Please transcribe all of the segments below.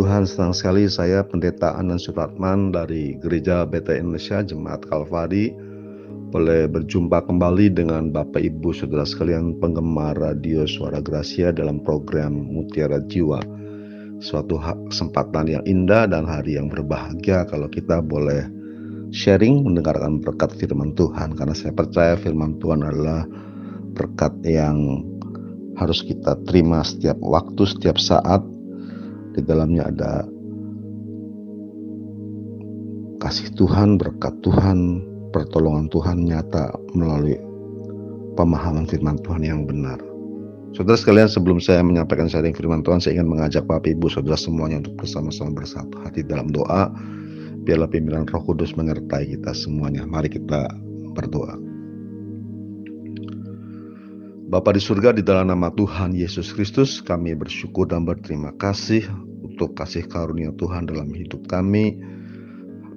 Tuhan, senang sekali saya Pendeta Anan Supratman dari Gereja BT Indonesia Jemaat Kalvari boleh berjumpa kembali dengan Bapak Ibu Saudara sekalian penggemar radio Suara Gracia dalam program Mutiara Jiwa. Suatu kesempatan yang indah dan hari yang berbahagia kalau kita boleh sharing mendengarkan berkat firman Tuhan karena saya percaya firman Tuhan adalah berkat yang harus kita terima setiap waktu, setiap saat. Di dalamnya ada kasih Tuhan, berkat Tuhan, pertolongan Tuhan nyata melalui pemahaman firman Tuhan yang benar. Saudara sekalian, sebelum saya menyampaikan sharing firman Tuhan, saya ingin mengajak Bapak Ibu Saudara semuanya untuk bersama-sama bersatu hati dalam doa. Biarlah pimpinan Roh Kudus menyertai kita semuanya. Mari kita berdoa. Bapa di surga di dalam nama Tuhan Yesus Kristus kami bersyukur dan berterima kasih untuk kasih karunia Tuhan dalam hidup kami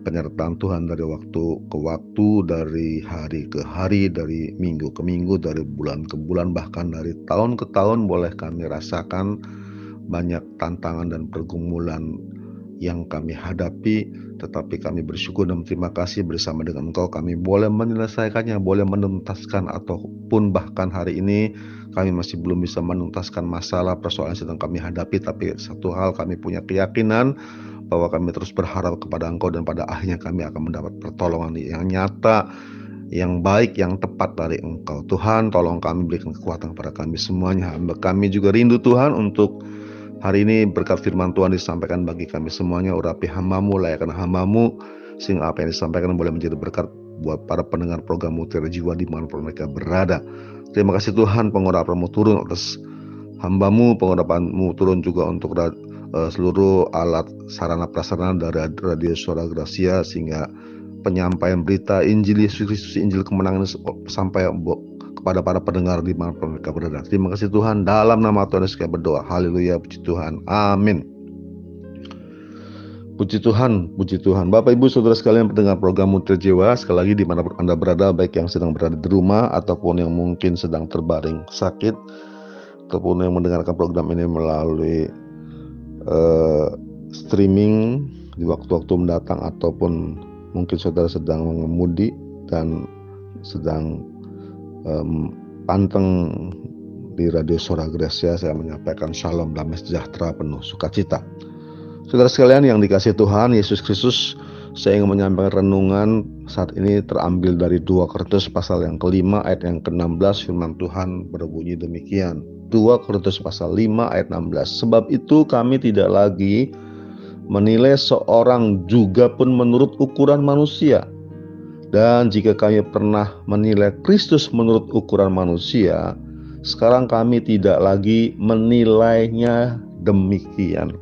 penyertaan Tuhan dari waktu ke waktu, dari hari ke hari, dari minggu ke minggu, dari bulan ke bulan, bahkan dari tahun ke tahun boleh kami rasakan banyak tantangan dan pergumulan yang kami hadapi, tetapi kami bersyukur dan terima kasih bersama dengan Engkau kami boleh menyelesaikannya, boleh menuntaskan ataupun bahkan hari ini kami masih belum bisa menuntaskan masalah persoalan yang sedang kami hadapi, tapi satu hal kami punya keyakinan bahwa kami terus berharap kepada Engkau dan pada akhirnya kami akan mendapat pertolongan yang nyata, yang baik, yang tepat dari Engkau. Tuhan, tolong kami berikan kekuatan kepada kami semuanya. Kami juga rindu Tuhan untuk hari ini berkat firman Tuhan disampaikan bagi kami semuanya. Urapi hambamu, layakkan hambamu, sehingga apa yang disampaikan boleh menjadi berkat buat para pendengar program Mutiara Jiwa di mana mereka berada. Terima kasih Tuhan pengurapanmu turun atas hambamu, pengurapanmu turun juga untuk uh, seluruh alat sarana prasarana dari radio suara Gracia sehingga penyampaian berita Injil Yesus Kristus Injil kemenangan sampai kepada para pendengar di mana mereka berada. Terima kasih Tuhan dalam nama Tuhan Yesus berdoa. Haleluya puji Tuhan. Amin. Puji Tuhan, puji Tuhan. Bapak Ibu Saudara sekalian pendengar program Mutiara Jiwa, sekali lagi di mana Anda berada, baik yang sedang berada di rumah ataupun yang mungkin sedang terbaring sakit ataupun yang mendengarkan program ini melalui uh, streaming di waktu-waktu mendatang ataupun mungkin saudara sedang mengemudi dan sedang um, panteng di Radio Suara Gracia saya menyampaikan shalom damai sejahtera penuh sukacita. Saudara sekalian yang dikasih Tuhan Yesus Kristus, saya ingin menyampaikan renungan saat ini terambil dari 2 Korintus pasal yang kelima ayat yang ke-16 firman Tuhan berbunyi demikian. 2 Korintus pasal 5 ayat 16. Sebab itu kami tidak lagi menilai seorang juga pun menurut ukuran manusia. Dan jika kami pernah menilai Kristus menurut ukuran manusia, sekarang kami tidak lagi menilainya demikian.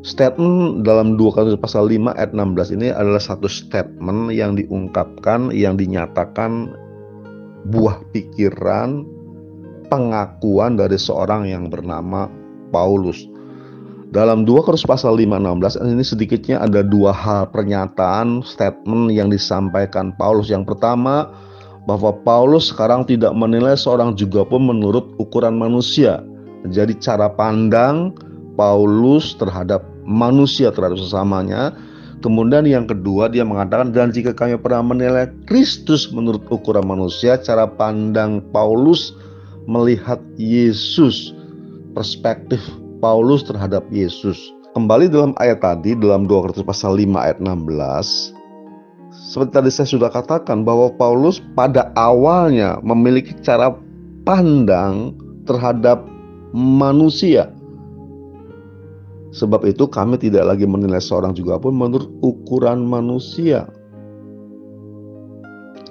Statement dalam 2 Korintus pasal 5 ayat 16 ini adalah satu statement yang diungkapkan, yang dinyatakan buah pikiran, pengakuan dari seorang yang bernama Paulus. Dalam 2 Korintus pasal 5 16 ini sedikitnya ada dua hal pernyataan statement yang disampaikan Paulus. Yang pertama bahwa Paulus sekarang tidak menilai seorang juga pun menurut ukuran manusia. Jadi cara pandang Paulus terhadap manusia terhadap sesamanya Kemudian yang kedua dia mengatakan dan jika kami pernah menilai Kristus menurut ukuran manusia, cara pandang Paulus melihat Yesus, perspektif Paulus terhadap Yesus. Kembali dalam ayat tadi dalam 2 Korintus pasal 5 ayat 16 seperti tadi saya sudah katakan bahwa Paulus pada awalnya memiliki cara pandang terhadap manusia. Sebab itu kami tidak lagi menilai seorang juga pun menurut ukuran manusia.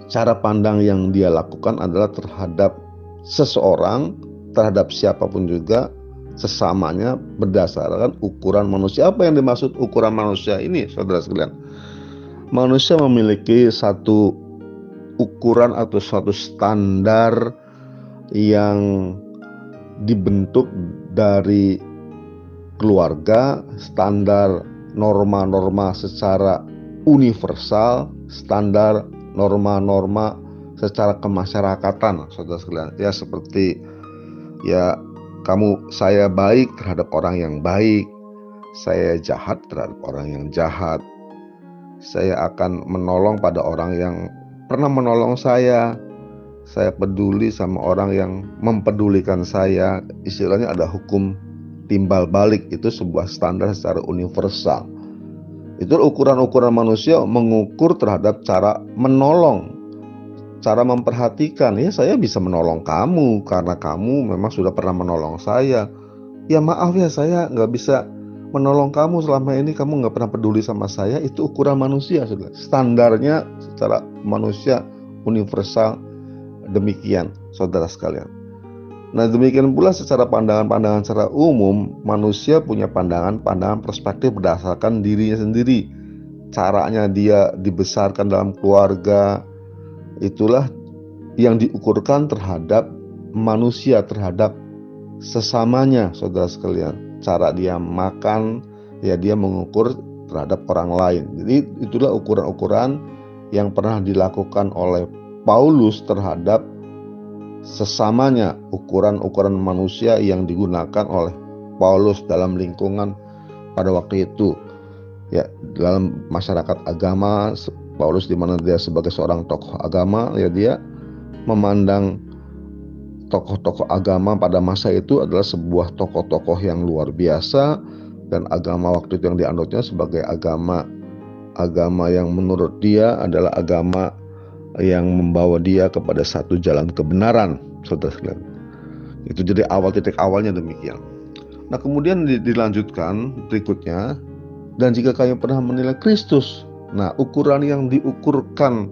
Cara pandang yang dia lakukan adalah terhadap seseorang terhadap siapa pun juga sesamanya berdasarkan ukuran manusia. Apa yang dimaksud ukuran manusia ini, saudara sekalian? Manusia memiliki satu ukuran atau suatu standar yang dibentuk dari keluarga, standar norma-norma secara universal, standar norma-norma secara kemasyarakatan saudara sekalian ya seperti ya kamu saya baik terhadap orang yang baik saya jahat terhadap orang yang jahat. Saya akan menolong pada orang yang pernah menolong saya. Saya peduli sama orang yang mempedulikan saya. Istilahnya ada hukum timbal balik itu sebuah standar secara universal. Itu ukuran-ukuran manusia mengukur terhadap cara menolong, cara memperhatikan. Ya saya bisa menolong kamu karena kamu memang sudah pernah menolong saya. Ya maaf ya saya nggak bisa menolong kamu selama ini kamu nggak pernah peduli sama saya itu ukuran manusia sudah standarnya secara manusia universal demikian saudara sekalian nah demikian pula secara pandangan-pandangan secara umum manusia punya pandangan-pandangan perspektif berdasarkan dirinya sendiri caranya dia dibesarkan dalam keluarga itulah yang diukurkan terhadap manusia terhadap sesamanya saudara sekalian cara dia makan, ya dia mengukur terhadap orang lain. Jadi itulah ukuran-ukuran yang pernah dilakukan oleh Paulus terhadap sesamanya, ukuran-ukuran manusia yang digunakan oleh Paulus dalam lingkungan pada waktu itu. Ya, dalam masyarakat agama Paulus di mana dia sebagai seorang tokoh agama, ya dia memandang tokoh-tokoh agama pada masa itu adalah sebuah tokoh-tokoh yang luar biasa dan agama waktu itu yang dianutnya sebagai agama agama yang menurut dia adalah agama yang membawa dia kepada satu jalan kebenaran saudara itu jadi awal titik awalnya demikian. Nah kemudian dilanjutkan berikutnya dan jika kalian pernah menilai Kristus nah ukuran yang diukurkan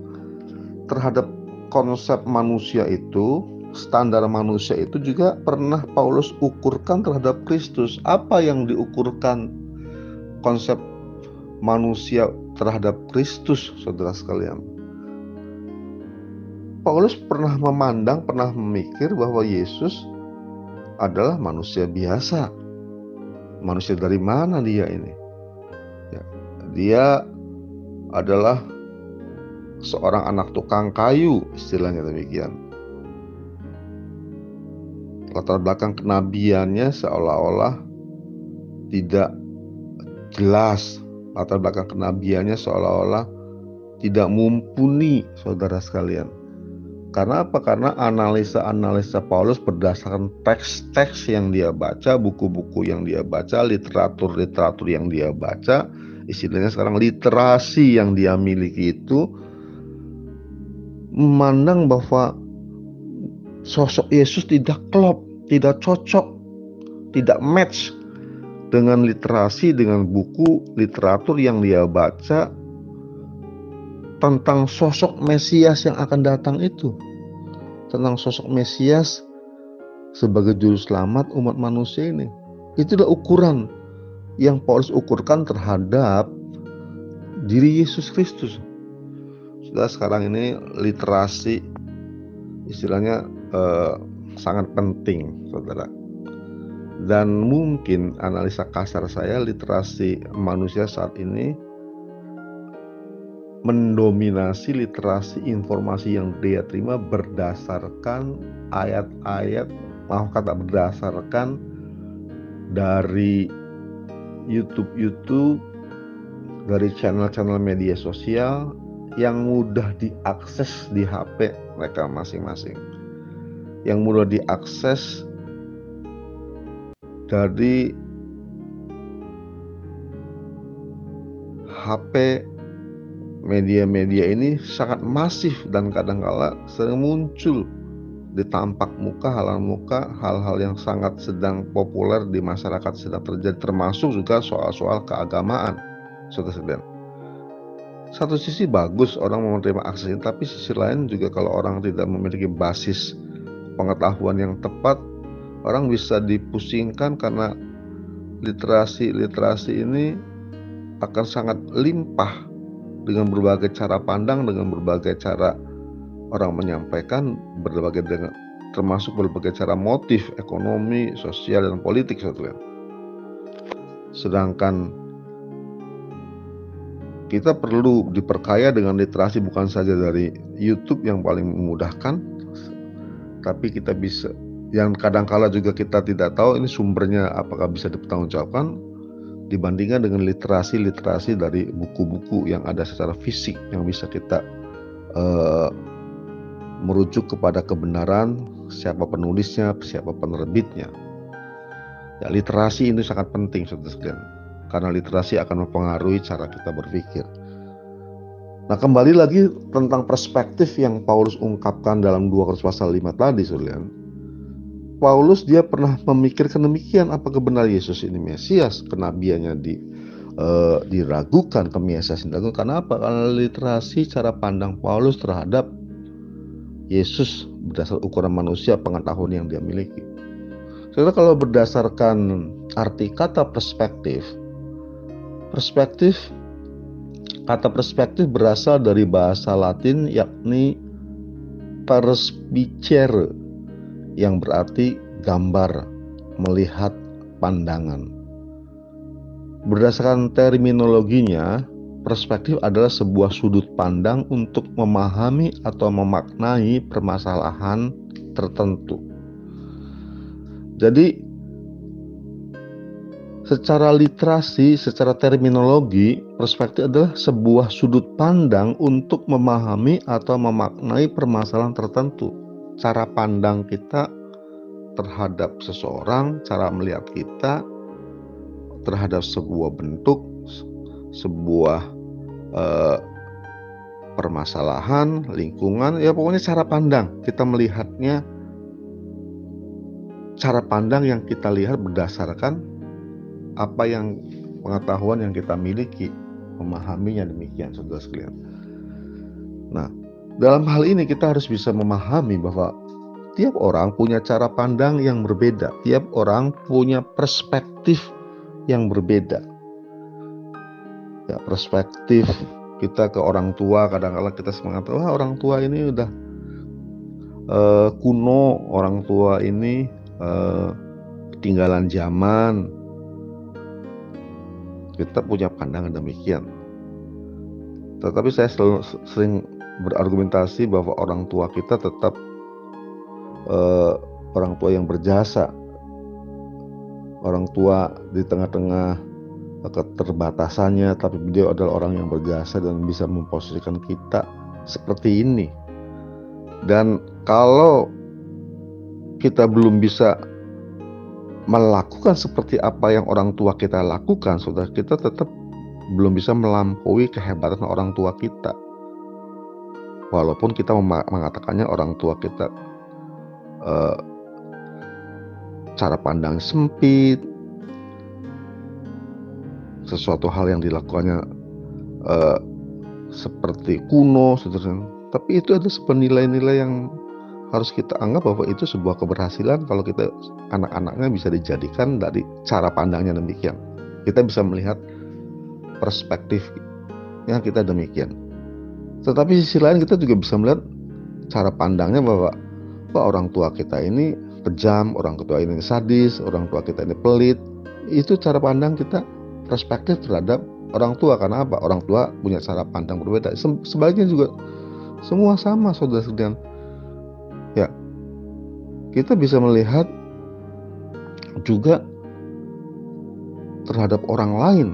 terhadap konsep manusia itu standar manusia itu juga pernah Paulus ukurkan terhadap Kristus. Apa yang diukurkan konsep manusia terhadap Kristus, saudara sekalian? Paulus pernah memandang, pernah memikir bahwa Yesus adalah manusia biasa. Manusia dari mana dia ini? Ya, dia adalah seorang anak tukang kayu, istilahnya demikian. Latar belakang kenabiannya seolah-olah tidak jelas. Latar belakang kenabiannya seolah-olah tidak mumpuni saudara sekalian. Karena apa? Karena analisa-analisa Paulus berdasarkan teks-teks yang dia baca, buku-buku yang dia baca, literatur-literatur yang dia baca, istilahnya sekarang literasi yang dia miliki itu memandang bahwa sosok Yesus tidak klop tidak cocok, tidak match dengan literasi, dengan buku literatur yang dia baca tentang sosok Mesias yang akan datang itu. Tentang sosok Mesias sebagai juru selamat umat manusia ini. Itulah ukuran yang Paulus ukurkan terhadap diri Yesus Kristus. Sudah sekarang ini literasi istilahnya eh, sangat penting, saudara. Dan mungkin analisa kasar saya, literasi manusia saat ini mendominasi literasi informasi yang dia terima berdasarkan ayat-ayat, maaf kata berdasarkan dari YouTube-YouTube, dari channel-channel media sosial yang mudah diakses di HP mereka masing-masing. Yang mudah diakses dari HP media-media ini sangat masif dan kadang-kala sering muncul di tampak muka, halaman muka, hal-hal yang sangat sedang populer di masyarakat sedang terjadi termasuk juga soal-soal keagamaan. Saudara Satu sisi bagus orang menerima akses ini, tapi sisi lain juga kalau orang tidak memiliki basis pengetahuan yang tepat orang bisa dipusingkan karena literasi-literasi ini akan sangat limpah dengan berbagai cara pandang, dengan berbagai cara orang menyampaikan, berbagai dengan termasuk berbagai cara motif ekonomi, sosial dan politik saudara. Sedangkan kita perlu diperkaya dengan literasi bukan saja dari YouTube yang paling memudahkan, tapi kita bisa yang kadang kala juga kita tidak tahu ini sumbernya apakah bisa dipertanggungjawabkan dibandingkan dengan literasi-literasi dari buku-buku yang ada secara fisik yang bisa kita uh, merujuk kepada kebenaran siapa penulisnya, siapa penerbitnya. Ya, literasi ini sangat penting saudara sekalian karena literasi akan mempengaruhi cara kita berpikir. Nah, kembali lagi tentang perspektif yang Paulus ungkapkan dalam 2 Korintus pasal 5 tadi, saudara. Paulus dia pernah memikirkan demikian apakah benar Yesus ini Mesias kenabiannya di uh, diragukan kemesiasan diragukan karena apa karena literasi cara pandang Paulus terhadap Yesus berdasar ukuran manusia pengetahuan yang dia miliki. Saudara kalau berdasarkan arti kata perspektif perspektif kata perspektif berasal dari bahasa Latin yakni perspicere yang berarti gambar, melihat pandangan. Berdasarkan terminologinya, perspektif adalah sebuah sudut pandang untuk memahami atau memaknai permasalahan tertentu. Jadi, secara literasi, secara terminologi, perspektif adalah sebuah sudut pandang untuk memahami atau memaknai permasalahan tertentu cara pandang kita terhadap seseorang, cara melihat kita terhadap sebuah bentuk, sebuah uh, permasalahan, lingkungan, ya pokoknya cara pandang kita melihatnya, cara pandang yang kita lihat berdasarkan apa yang pengetahuan yang kita miliki, memahaminya demikian, saudara sekalian. Nah, dalam hal ini kita harus bisa memahami bahwa tiap orang punya cara pandang yang berbeda, tiap orang punya perspektif yang berbeda. Ya, perspektif kita ke orang tua kadang-kadang kita semangat wah orang tua ini udah uh, kuno, orang tua ini uh, ketinggalan zaman. Kita punya pandangan demikian. Tetapi saya selalu sering berargumentasi bahwa orang tua kita tetap uh, orang tua yang berjasa orang tua di tengah-tengah keterbatasannya tapi beliau adalah orang yang berjasa dan bisa memposisikan kita seperti ini. Dan kalau kita belum bisa melakukan seperti apa yang orang tua kita lakukan sudah kita tetap belum bisa melampaui kehebatan orang tua kita. Walaupun kita mengatakannya orang tua kita uh, cara pandang sempit sesuatu hal yang dilakukannya uh, seperti kuno seterusnya. Tapi itu ada nilai-nilai yang harus kita anggap bahwa itu sebuah keberhasilan kalau kita anak-anaknya bisa dijadikan dari cara pandangnya demikian. Kita bisa melihat perspektif yang kita demikian. Tetapi sisi lain kita juga bisa melihat cara pandangnya bahwa wah, orang tua kita ini kejam, orang tua ini sadis, orang tua kita ini pelit. Itu cara pandang kita perspektif terhadap orang tua karena apa? Orang tua punya cara pandang berbeda. Sebaliknya juga semua sama saudara-saudara. Ya. Kita bisa melihat juga terhadap orang lain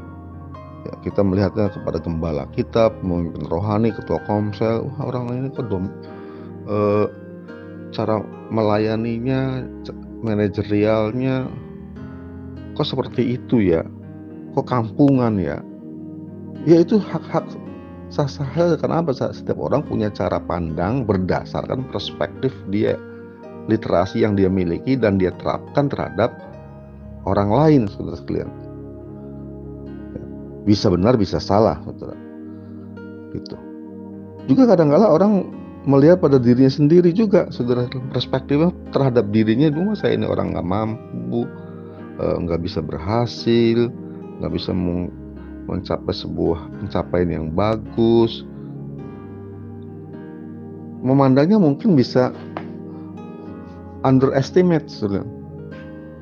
ya, kita melihatnya kepada gembala kita pemimpin rohani ketua komsel wah orang ini kok dom e, cara melayaninya manajerialnya kok seperti itu ya kok kampungan ya. Ya itu hak-hak sah-sah kenapa setiap orang punya cara pandang berdasarkan perspektif dia literasi yang dia miliki dan dia terapkan terhadap orang lain saudara sekalian. Bisa benar bisa salah saudara. Gitu. Juga kadang-kala orang melihat pada dirinya sendiri juga saudara perspektifnya terhadap dirinya. Dulu saya ini orang nggak mampu eh, nggak bisa berhasil nggak bisa mencapai sebuah pencapaian yang bagus memandangnya mungkin bisa underestimate saudara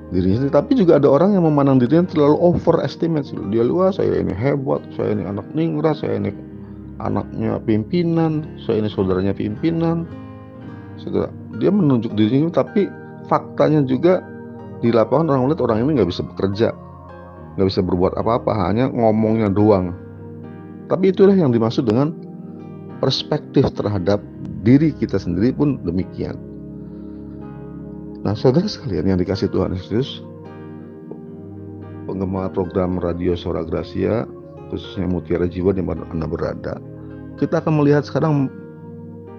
dirinya. Tapi juga ada orang yang memandang dirinya terlalu overestimate. Dia luas, saya ini hebat, saya ini anak ningrat, saya ini anaknya pimpinan, saya ini saudaranya pimpinan. Saudara, dia menunjuk dirinya, tapi faktanya juga di lapangan orang melihat orang ini nggak bisa bekerja, nggak bisa berbuat apa-apa, hanya ngomongnya doang. Tapi itulah yang dimaksud dengan perspektif terhadap diri kita sendiri pun demikian. Nah, saudara sekalian yang dikasih Tuhan Yesus, penggemar program Radio Suara Gracia, khususnya Mutiara Jiwa di mana Anda berada, kita akan melihat sekarang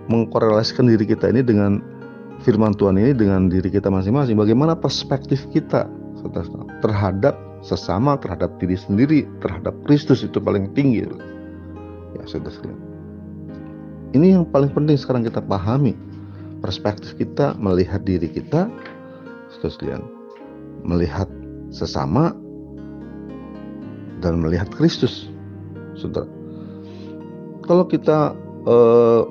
mengkorelasikan diri kita ini dengan firman Tuhan ini dengan diri kita masing-masing. Bagaimana perspektif kita terhadap sesama, terhadap diri sendiri, terhadap Kristus itu paling tinggi. Ya, saudara sekalian. Ini yang paling penting sekarang kita pahami perspektif kita melihat diri kita terus kalian melihat sesama dan melihat Kristus saudara kalau kita eh,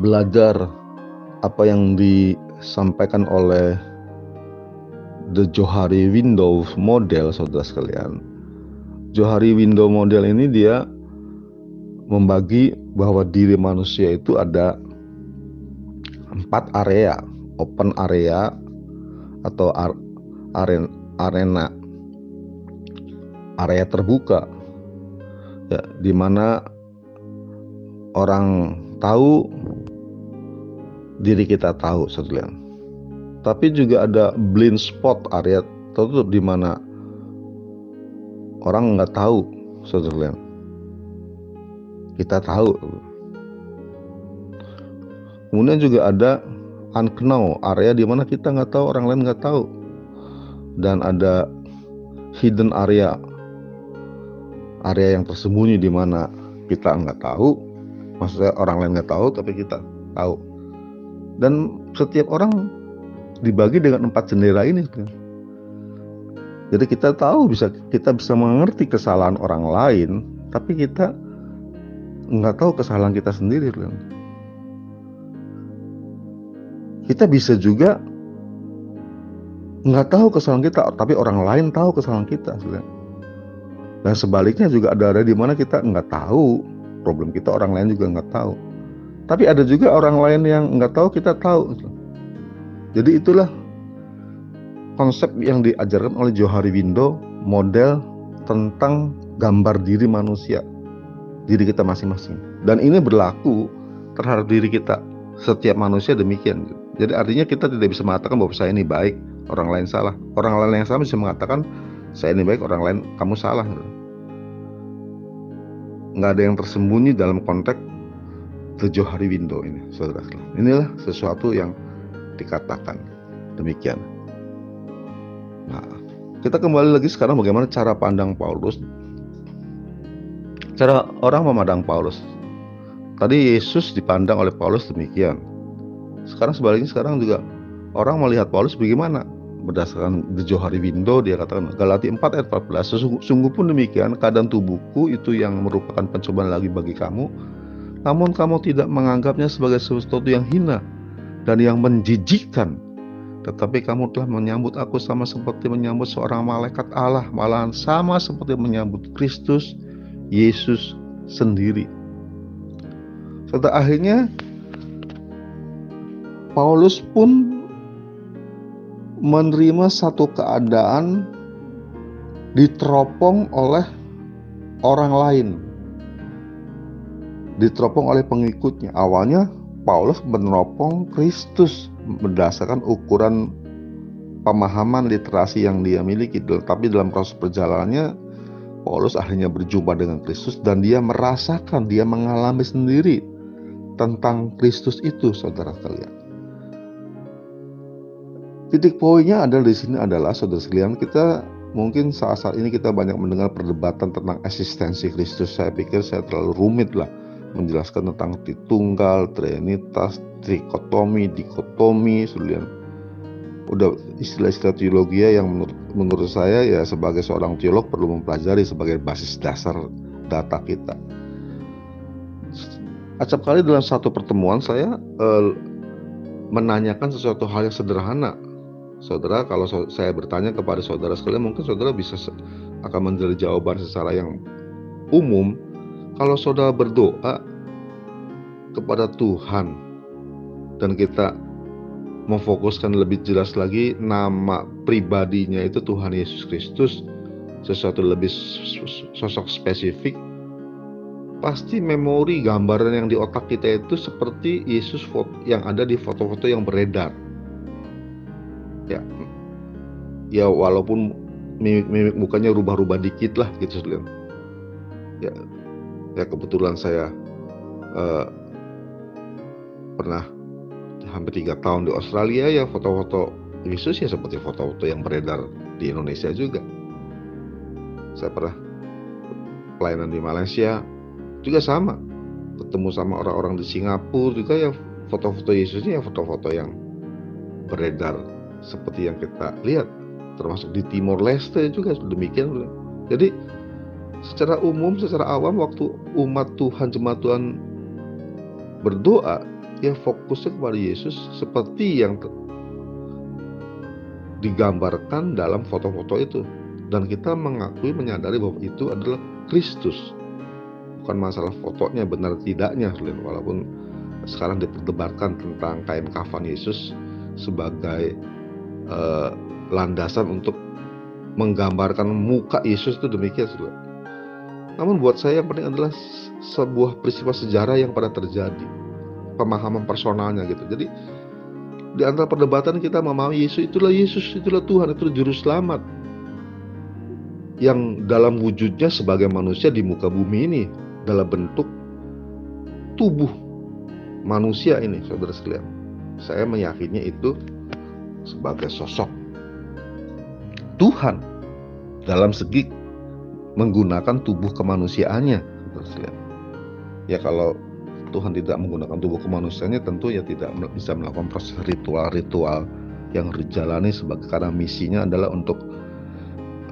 belajar apa yang disampaikan oleh The Johari Window Model saudara sekalian. Johari Window Model ini dia membagi bahwa diri manusia itu ada empat area. Open area atau arena. Area terbuka. Ya di mana orang tahu diri kita tahu saudara tapi juga ada blind spot area tertutup di mana orang nggak tahu saudara kita tahu. Kemudian juga ada unknown area di mana kita nggak tahu orang lain nggak tahu. Dan ada hidden area area yang tersembunyi di mana kita nggak tahu. Maksudnya orang lain nggak tahu tapi kita tahu. Dan setiap orang dibagi dengan empat jendela ini jadi kita tahu bisa kita bisa mengerti kesalahan orang lain tapi kita nggak tahu kesalahan kita sendiri kan kita bisa juga nggak tahu kesalahan kita, tapi orang lain tahu kesalahan kita. Dan sebaliknya juga ada ada di mana kita nggak tahu problem kita, orang lain juga nggak tahu. Tapi ada juga orang lain yang nggak tahu kita tahu. Jadi itulah konsep yang diajarkan oleh Johari Windo model tentang gambar diri manusia, diri kita masing-masing. Dan ini berlaku terhadap diri kita. Setiap manusia demikian. Jadi artinya kita tidak bisa mengatakan bahwa saya ini baik, orang lain salah. Orang lain yang salah bisa mengatakan saya ini baik, orang lain kamu salah. Nggak ada yang tersembunyi dalam konteks tujuh hari window ini, saudara. Inilah sesuatu yang dikatakan demikian. Nah, kita kembali lagi sekarang bagaimana cara pandang Paulus. Cara orang memandang Paulus. Tadi Yesus dipandang oleh Paulus demikian sekarang sebaliknya sekarang juga orang melihat Paulus bagaimana berdasarkan The Johari Window dia katakan Galati 4 ayat 14 sesungguh, sungguh pun demikian keadaan tubuhku itu yang merupakan pencobaan lagi bagi kamu namun kamu tidak menganggapnya sebagai sesuatu yang hina dan yang menjijikkan tetapi kamu telah menyambut aku sama seperti menyambut seorang malaikat Allah malahan sama seperti menyambut Kristus Yesus sendiri Setelah akhirnya Paulus pun menerima satu keadaan diteropong oleh orang lain. Diteropong oleh pengikutnya. Awalnya Paulus meneropong Kristus berdasarkan ukuran pemahaman literasi yang dia miliki. Tapi dalam proses perjalanannya Paulus akhirnya berjumpa dengan Kristus dan dia merasakan, dia mengalami sendiri tentang Kristus itu, saudara kalian. Titik poinnya adalah di sini adalah saudara sekalian kita mungkin saat-saat ini kita banyak mendengar perdebatan tentang eksistensi Kristus. Saya pikir saya terlalu rumit lah menjelaskan tentang tritunggal, trinitas, trikotomi, dikotomi, sekalian. Udah istilah-istilah teologi yang menurut, menurut saya ya sebagai seorang teolog perlu mempelajari sebagai basis dasar data kita. Acap kali dalam satu pertemuan saya eh, menanyakan sesuatu hal yang sederhana Saudara, kalau saya bertanya kepada saudara sekalian, mungkin saudara bisa akan menjadi jawaban secara yang umum. Kalau saudara berdoa kepada Tuhan dan kita memfokuskan lebih jelas lagi nama pribadinya itu Tuhan Yesus Kristus, sesuatu lebih sosok spesifik, pasti memori gambaran yang di otak kita itu seperti Yesus yang ada di foto-foto yang beredar. Ya, ya walaupun mimik-mimik mukanya rubah-rubah dikit lah gitu. Ya, ya kebetulan saya uh, pernah hampir tiga tahun di Australia ya foto-foto Yesus ya seperti foto-foto yang beredar di Indonesia juga. Saya pernah pelayanan di Malaysia juga sama. Ketemu sama orang-orang di Singapura juga ya foto-foto Yesusnya ya foto-foto yang beredar seperti yang kita lihat. Termasuk di Timor Leste juga demikian. Jadi secara umum, secara awam waktu umat Tuhan, jemaat Tuhan berdoa, ya fokusnya kepada Yesus seperti yang digambarkan dalam foto-foto itu. Dan kita mengakui menyadari bahwa itu adalah Kristus. Bukan masalah fotonya benar tidaknya walaupun sekarang diperdebatkan tentang kain kafan Yesus sebagai uh, landasan untuk menggambarkan muka Yesus itu demikian saudara. Namun buat saya yang penting adalah sebuah peristiwa sejarah yang pada terjadi. Pemahaman personalnya gitu. Jadi di antara perdebatan kita memahami Yesus itulah Yesus itulah Tuhan itu juru selamat. Yang dalam wujudnya sebagai manusia di muka bumi ini dalam bentuk tubuh manusia ini saudara sekalian. Saya meyakini itu sebagai sosok Tuhan dalam segi menggunakan tubuh kemanusiaannya ya kalau Tuhan tidak menggunakan tubuh kemanusiaannya tentu ya tidak bisa melakukan proses ritual-ritual yang dijalani sebagai karena misinya adalah untuk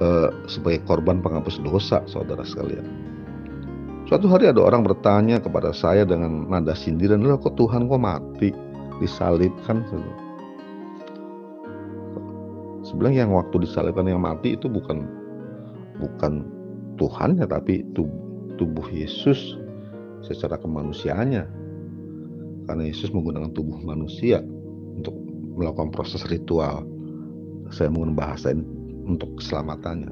uh, sebagai korban penghapus dosa saudara sekalian. Suatu hari ada orang bertanya kepada saya dengan nada sindiran, "Loh kok Tuhan kok mati? Disalibkan?" Sebenarnya yang waktu disalibkan yang mati itu bukan bukan Tuhan ya tapi tubuh, Yesus secara kemanusiaannya. Karena Yesus menggunakan tubuh manusia untuk melakukan proses ritual. Saya menggunakan bahasa untuk keselamatannya.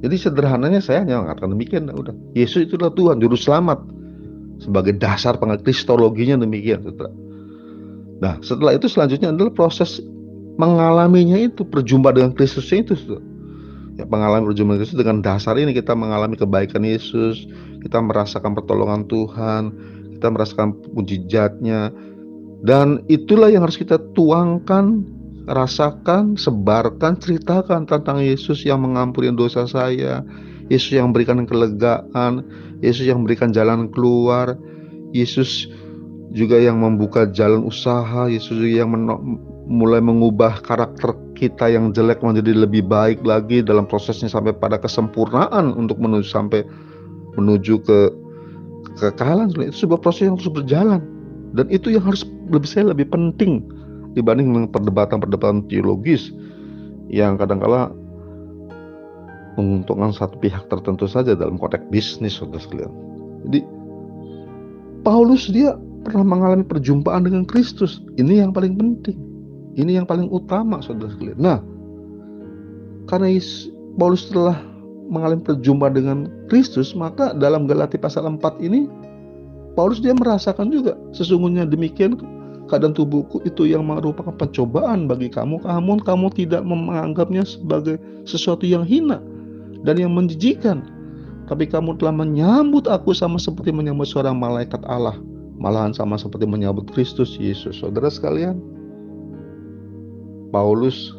Jadi sederhananya saya hanya mengatakan demikian. Nah, udah, Yesus itulah Tuhan, juru selamat. Sebagai dasar kristologinya demikian. Setelah. Nah, setelah itu selanjutnya adalah proses mengalaminya itu, berjumpa dengan Kristusnya itu. Setelah ya, pengalaman berjumpa Yesus dengan dasar ini kita mengalami kebaikan Yesus, kita merasakan pertolongan Tuhan, kita merasakan mujizatnya, dan itulah yang harus kita tuangkan, rasakan, sebarkan, ceritakan tentang Yesus yang mengampuni dosa saya, Yesus yang memberikan kelegaan, Yesus yang memberikan jalan keluar, Yesus juga yang membuka jalan usaha, Yesus juga yang mulai mengubah karakter kita yang jelek menjadi lebih baik lagi dalam prosesnya sampai pada kesempurnaan untuk menuju sampai menuju ke kekekalan itu sebuah proses yang terus berjalan dan itu yang harus lebih saya lebih penting dibanding dengan perdebatan-perdebatan teologis yang kadang-kala menguntungkan satu pihak tertentu saja dalam konteks bisnis saudara sekalian. Jadi Paulus dia pernah mengalami perjumpaan dengan Kristus. Ini yang paling penting. Ini yang paling utama saudara sekalian. Nah, karena Paulus telah mengalami perjumpaan dengan Kristus, maka dalam Galati pasal 4 ini Paulus dia merasakan juga sesungguhnya demikian keadaan tubuhku itu yang merupakan pencobaan bagi kamu, namun kamu tidak menganggapnya sebagai sesuatu yang hina dan yang menjijikan. Tapi kamu telah menyambut aku sama seperti menyambut seorang malaikat Allah. Malahan sama seperti menyambut Kristus Yesus. Saudara sekalian, Paulus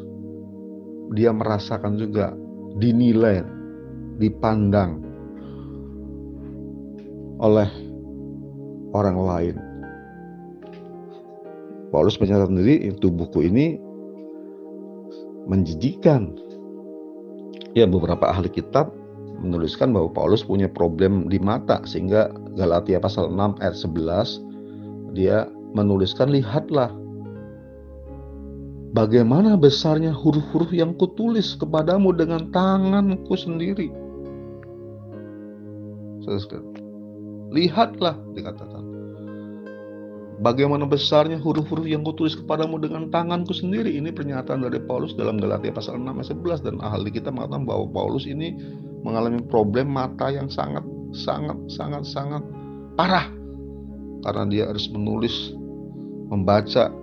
dia merasakan juga dinilai, dipandang oleh orang lain. Paulus menyatakan sendiri tubuhku ini menjijikan. Ya beberapa ahli kitab menuliskan bahwa Paulus punya problem di mata sehingga Galatia pasal 6 ayat 11 dia menuliskan lihatlah Bagaimana besarnya huruf-huruf yang kutulis kepadamu dengan tanganku sendiri. Lihatlah dikatakan. bagaimana besarnya huruf-huruf yang kutulis kepadamu dengan tanganku sendiri. Ini pernyataan dari Paulus dalam Galatia pasal 6 ayat 11 dan ahli kita mengatakan bahwa Paulus ini mengalami problem mata yang sangat sangat sangat sangat parah karena dia harus menulis, membaca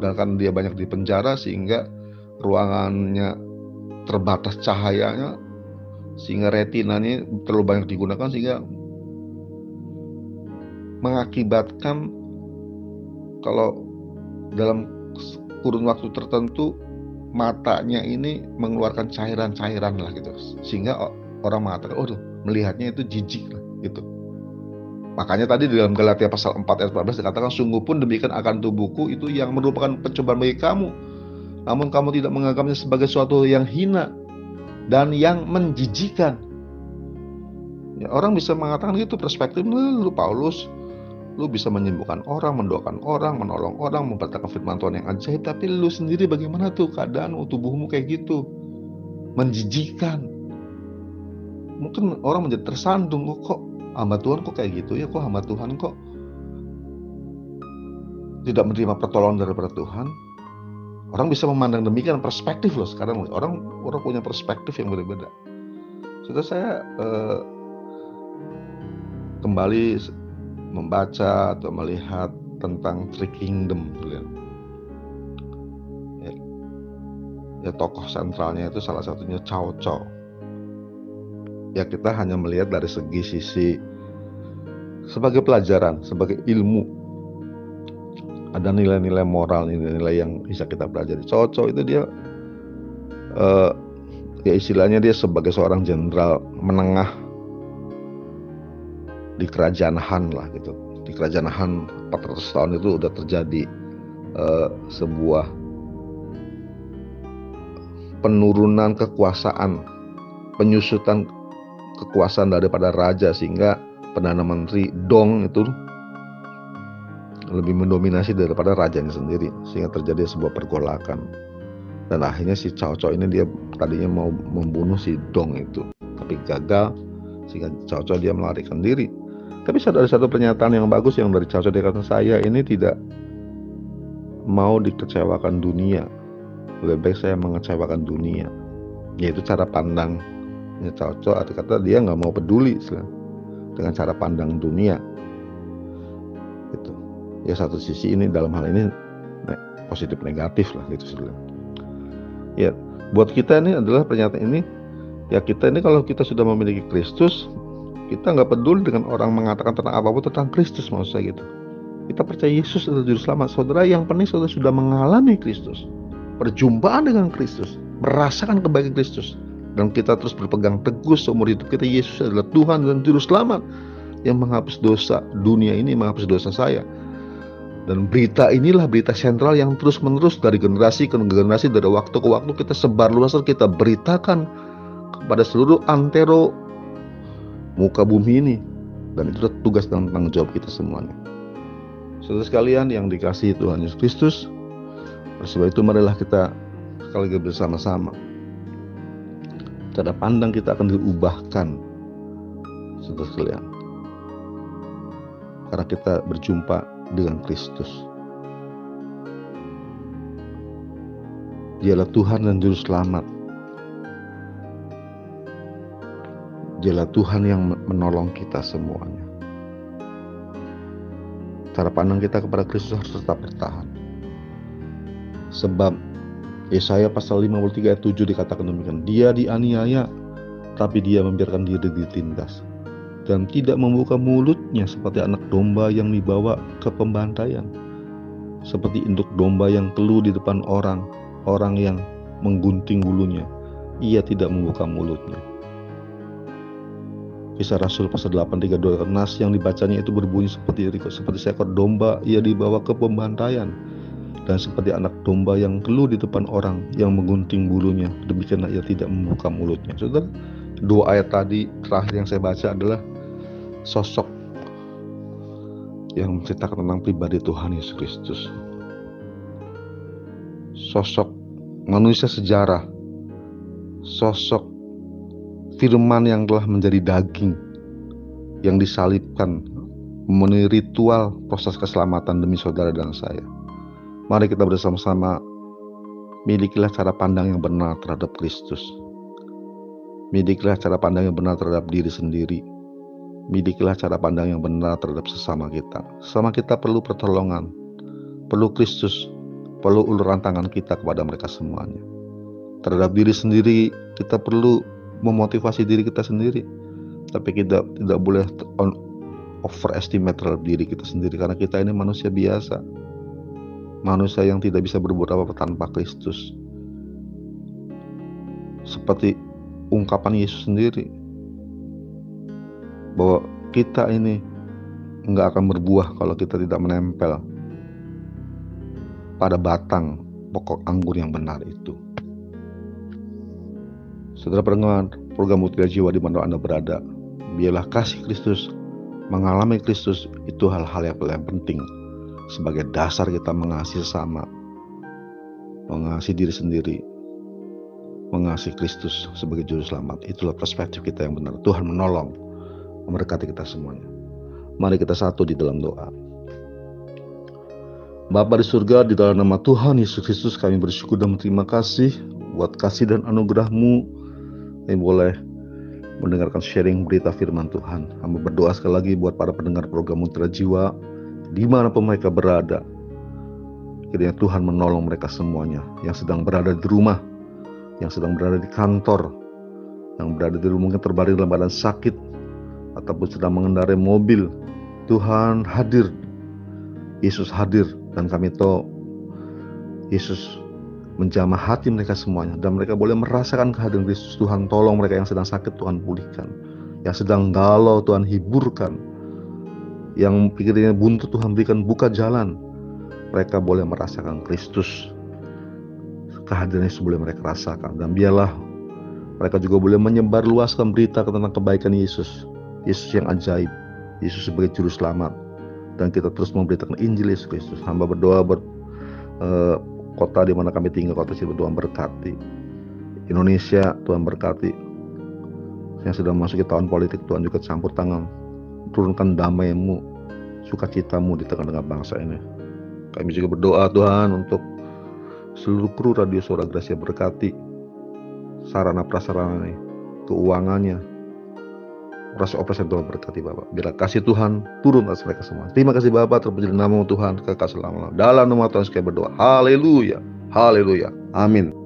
dan karena dia banyak di penjara sehingga ruangannya terbatas cahayanya sehingga retinanya terlalu banyak digunakan sehingga mengakibatkan kalau dalam kurun waktu tertentu matanya ini mengeluarkan cairan-cairan lah gitu. Sehingga orang mengatakan oh melihatnya itu jijik lah gitu makanya tadi di dalam Galatia pasal 4 ayat 14 dikatakan sungguh pun demikian akan tubuhku itu yang merupakan pencobaan bagi kamu namun kamu tidak menganggapnya sebagai suatu yang hina dan yang menjijikan ya, orang bisa mengatakan itu perspektif lu Paulus Lu bisa menyembuhkan orang, mendoakan orang, menolong orang, memberitakan firman Tuhan yang ajaib. Tapi lu sendiri bagaimana tuh keadaan tubuhmu kayak gitu? Menjijikan. Mungkin orang menjadi tersandung. Kok hamba Tuhan kok kayak gitu ya? Kok hamba Tuhan kok tidak menerima pertolongan daripada Tuhan? Orang bisa memandang demikian perspektif loh sekarang. Orang orang punya perspektif yang berbeda. Sudah saya eh, kembali membaca atau melihat tentang Three Kingdom ya. ya tokoh sentralnya itu salah satunya Cao Cao ya kita hanya melihat dari segi sisi sebagai pelajaran sebagai ilmu. Ada nilai-nilai moral nilai-nilai yang bisa kita pelajari. Cao itu dia uh, ya istilahnya dia sebagai seorang jenderal menengah di kerajaan Han lah gitu. Di kerajaan Han 400 tahun itu udah terjadi uh, sebuah penurunan kekuasaan penyusutan kekuasaan daripada raja sehingga perdana menteri Dong itu lebih mendominasi daripada rajanya sendiri sehingga terjadi sebuah pergolakan dan akhirnya si Cao Cao ini dia tadinya mau membunuh si Dong itu tapi gagal sehingga Cao Cao dia melarikan diri tapi ada satu pernyataan yang bagus yang dari Charles dikatakan saya ini tidak mau dikecewakan dunia. Lebih baik saya mengecewakan dunia. Yaitu cara pandang Charles arti kata dia nggak mau peduli dengan cara pandang dunia. Gitu. Ya satu sisi ini dalam hal ini positif negatif lah gitu sudah. Ya buat kita ini adalah pernyataan ini ya kita ini kalau kita sudah memiliki Kristus kita nggak peduli dengan orang mengatakan tentang apa pun tentang Kristus maksud saya gitu. Kita percaya Yesus adalah juru selamat. Saudara yang penting saudara sudah mengalami Kristus. Perjumpaan dengan Kristus. Merasakan kebaikan Kristus. Dan kita terus berpegang teguh seumur hidup kita Yesus adalah Tuhan dan juru selamat. Yang menghapus dosa dunia ini menghapus dosa saya. Dan berita inilah berita sentral yang terus menerus dari generasi ke generasi dari waktu ke waktu kita sebar luas kita beritakan kepada seluruh antero muka bumi ini dan itu tugas dan tanggung jawab kita semuanya. Saudara sekalian yang dikasih Tuhan Yesus Kristus, sebab itu marilah kita sekali lagi bersama-sama. Cara pandang kita akan diubahkan, saudara sekalian. Karena kita berjumpa dengan Kristus. Dialah Tuhan dan Juru Selamat Dialah Tuhan yang menolong kita semuanya. Cara pandang kita kepada Kristus harus tetap bertahan. Sebab Yesaya pasal 53 ayat 7 dikatakan demikian. Dia dianiaya, tapi dia membiarkan diri ditindas. Dan tidak membuka mulutnya seperti anak domba yang dibawa ke pembantaian. Seperti induk domba yang keluh di depan orang, orang yang menggunting bulunya. Ia tidak membuka mulutnya Kisah Rasul pasal 8 32 nas yang dibacanya itu berbunyi seperti seperti seekor domba ia dibawa ke pembantaian dan seperti anak domba yang keluh di depan orang yang menggunting bulunya demikianlah ia tidak membuka mulutnya. Saudara, dua ayat tadi terakhir yang saya baca adalah sosok yang menceritakan tentang pribadi Tuhan Yesus Kristus. Sosok manusia sejarah, sosok firman yang telah menjadi daging yang disalibkan memenuhi ritual proses keselamatan demi saudara dan saya. Mari kita bersama-sama milikilah cara pandang yang benar terhadap Kristus. Milikilah cara pandang yang benar terhadap diri sendiri. Milikilah cara pandang yang benar terhadap sesama kita. Sesama kita perlu pertolongan, perlu Kristus, perlu uluran tangan kita kepada mereka semuanya. Terhadap diri sendiri, kita perlu memotivasi diri kita sendiri. Tapi kita tidak boleh overestimate terhadap diri kita sendiri karena kita ini manusia biasa. Manusia yang tidak bisa berbuat apa-apa tanpa Kristus. Seperti ungkapan Yesus sendiri bahwa kita ini nggak akan berbuah kalau kita tidak menempel pada batang pokok anggur yang benar itu. Saudara pendengar program Mutiara Jiwa di mana Anda berada, biarlah kasih Kristus mengalami Kristus itu hal-hal yang paling penting sebagai dasar kita mengasihi sama, mengasihi diri sendiri, mengasihi Kristus sebagai juru selamat. Itulah perspektif kita yang benar. Tuhan menolong, memberkati kita semuanya. Mari kita satu di dalam doa. Bapa di surga, di dalam nama Tuhan Yesus Kristus kami bersyukur dan berterima kasih buat kasih dan anugerahmu yang boleh mendengarkan sharing berita firman Tuhan. Hamba berdoa sekali lagi buat para pendengar program Mutiara Jiwa di mana pun mereka berada. Kiranya Tuhan menolong mereka semuanya yang sedang berada di rumah, yang sedang berada di kantor, yang berada di rumah mungkin terbaring dalam badan sakit, ataupun sedang mengendarai mobil. Tuhan hadir, Yesus hadir, dan kami tahu Yesus menjamah hati mereka semuanya dan mereka boleh merasakan kehadiran Kristus Tuhan tolong mereka yang sedang sakit Tuhan pulihkan yang sedang galau Tuhan hiburkan yang pikirnya buntu Tuhan berikan buka jalan. Mereka boleh merasakan Kristus. Kehadiran Yesus boleh mereka rasakan. Dan biarlah mereka juga boleh menyebar luaskan berita tentang kebaikan Yesus. Yesus yang ajaib. Yesus sebagai juru selamat. Dan kita terus memberitakan Injil Yesus Kristus. Hamba berdoa buat uh, kota di mana kami tinggal kota Cirebon Tuhan berkati. Indonesia Tuhan berkati. Yang sudah masuk ke tahun politik Tuhan juga campur tangan turunkan damai-Mu sukacitamu di tengah-tengah bangsa ini kami juga berdoa Tuhan untuk seluruh kru radio suara Gracia berkati sarana prasarana ini keuangannya rasa operasi Tuhan berkati Bapak. Bila kasih Tuhan turun atas mereka semua. Terima kasih Bapak terpuji nama Tuhan kekasih selama Dalam nama Tuhan sekali berdoa. Haleluya. Haleluya. Amin.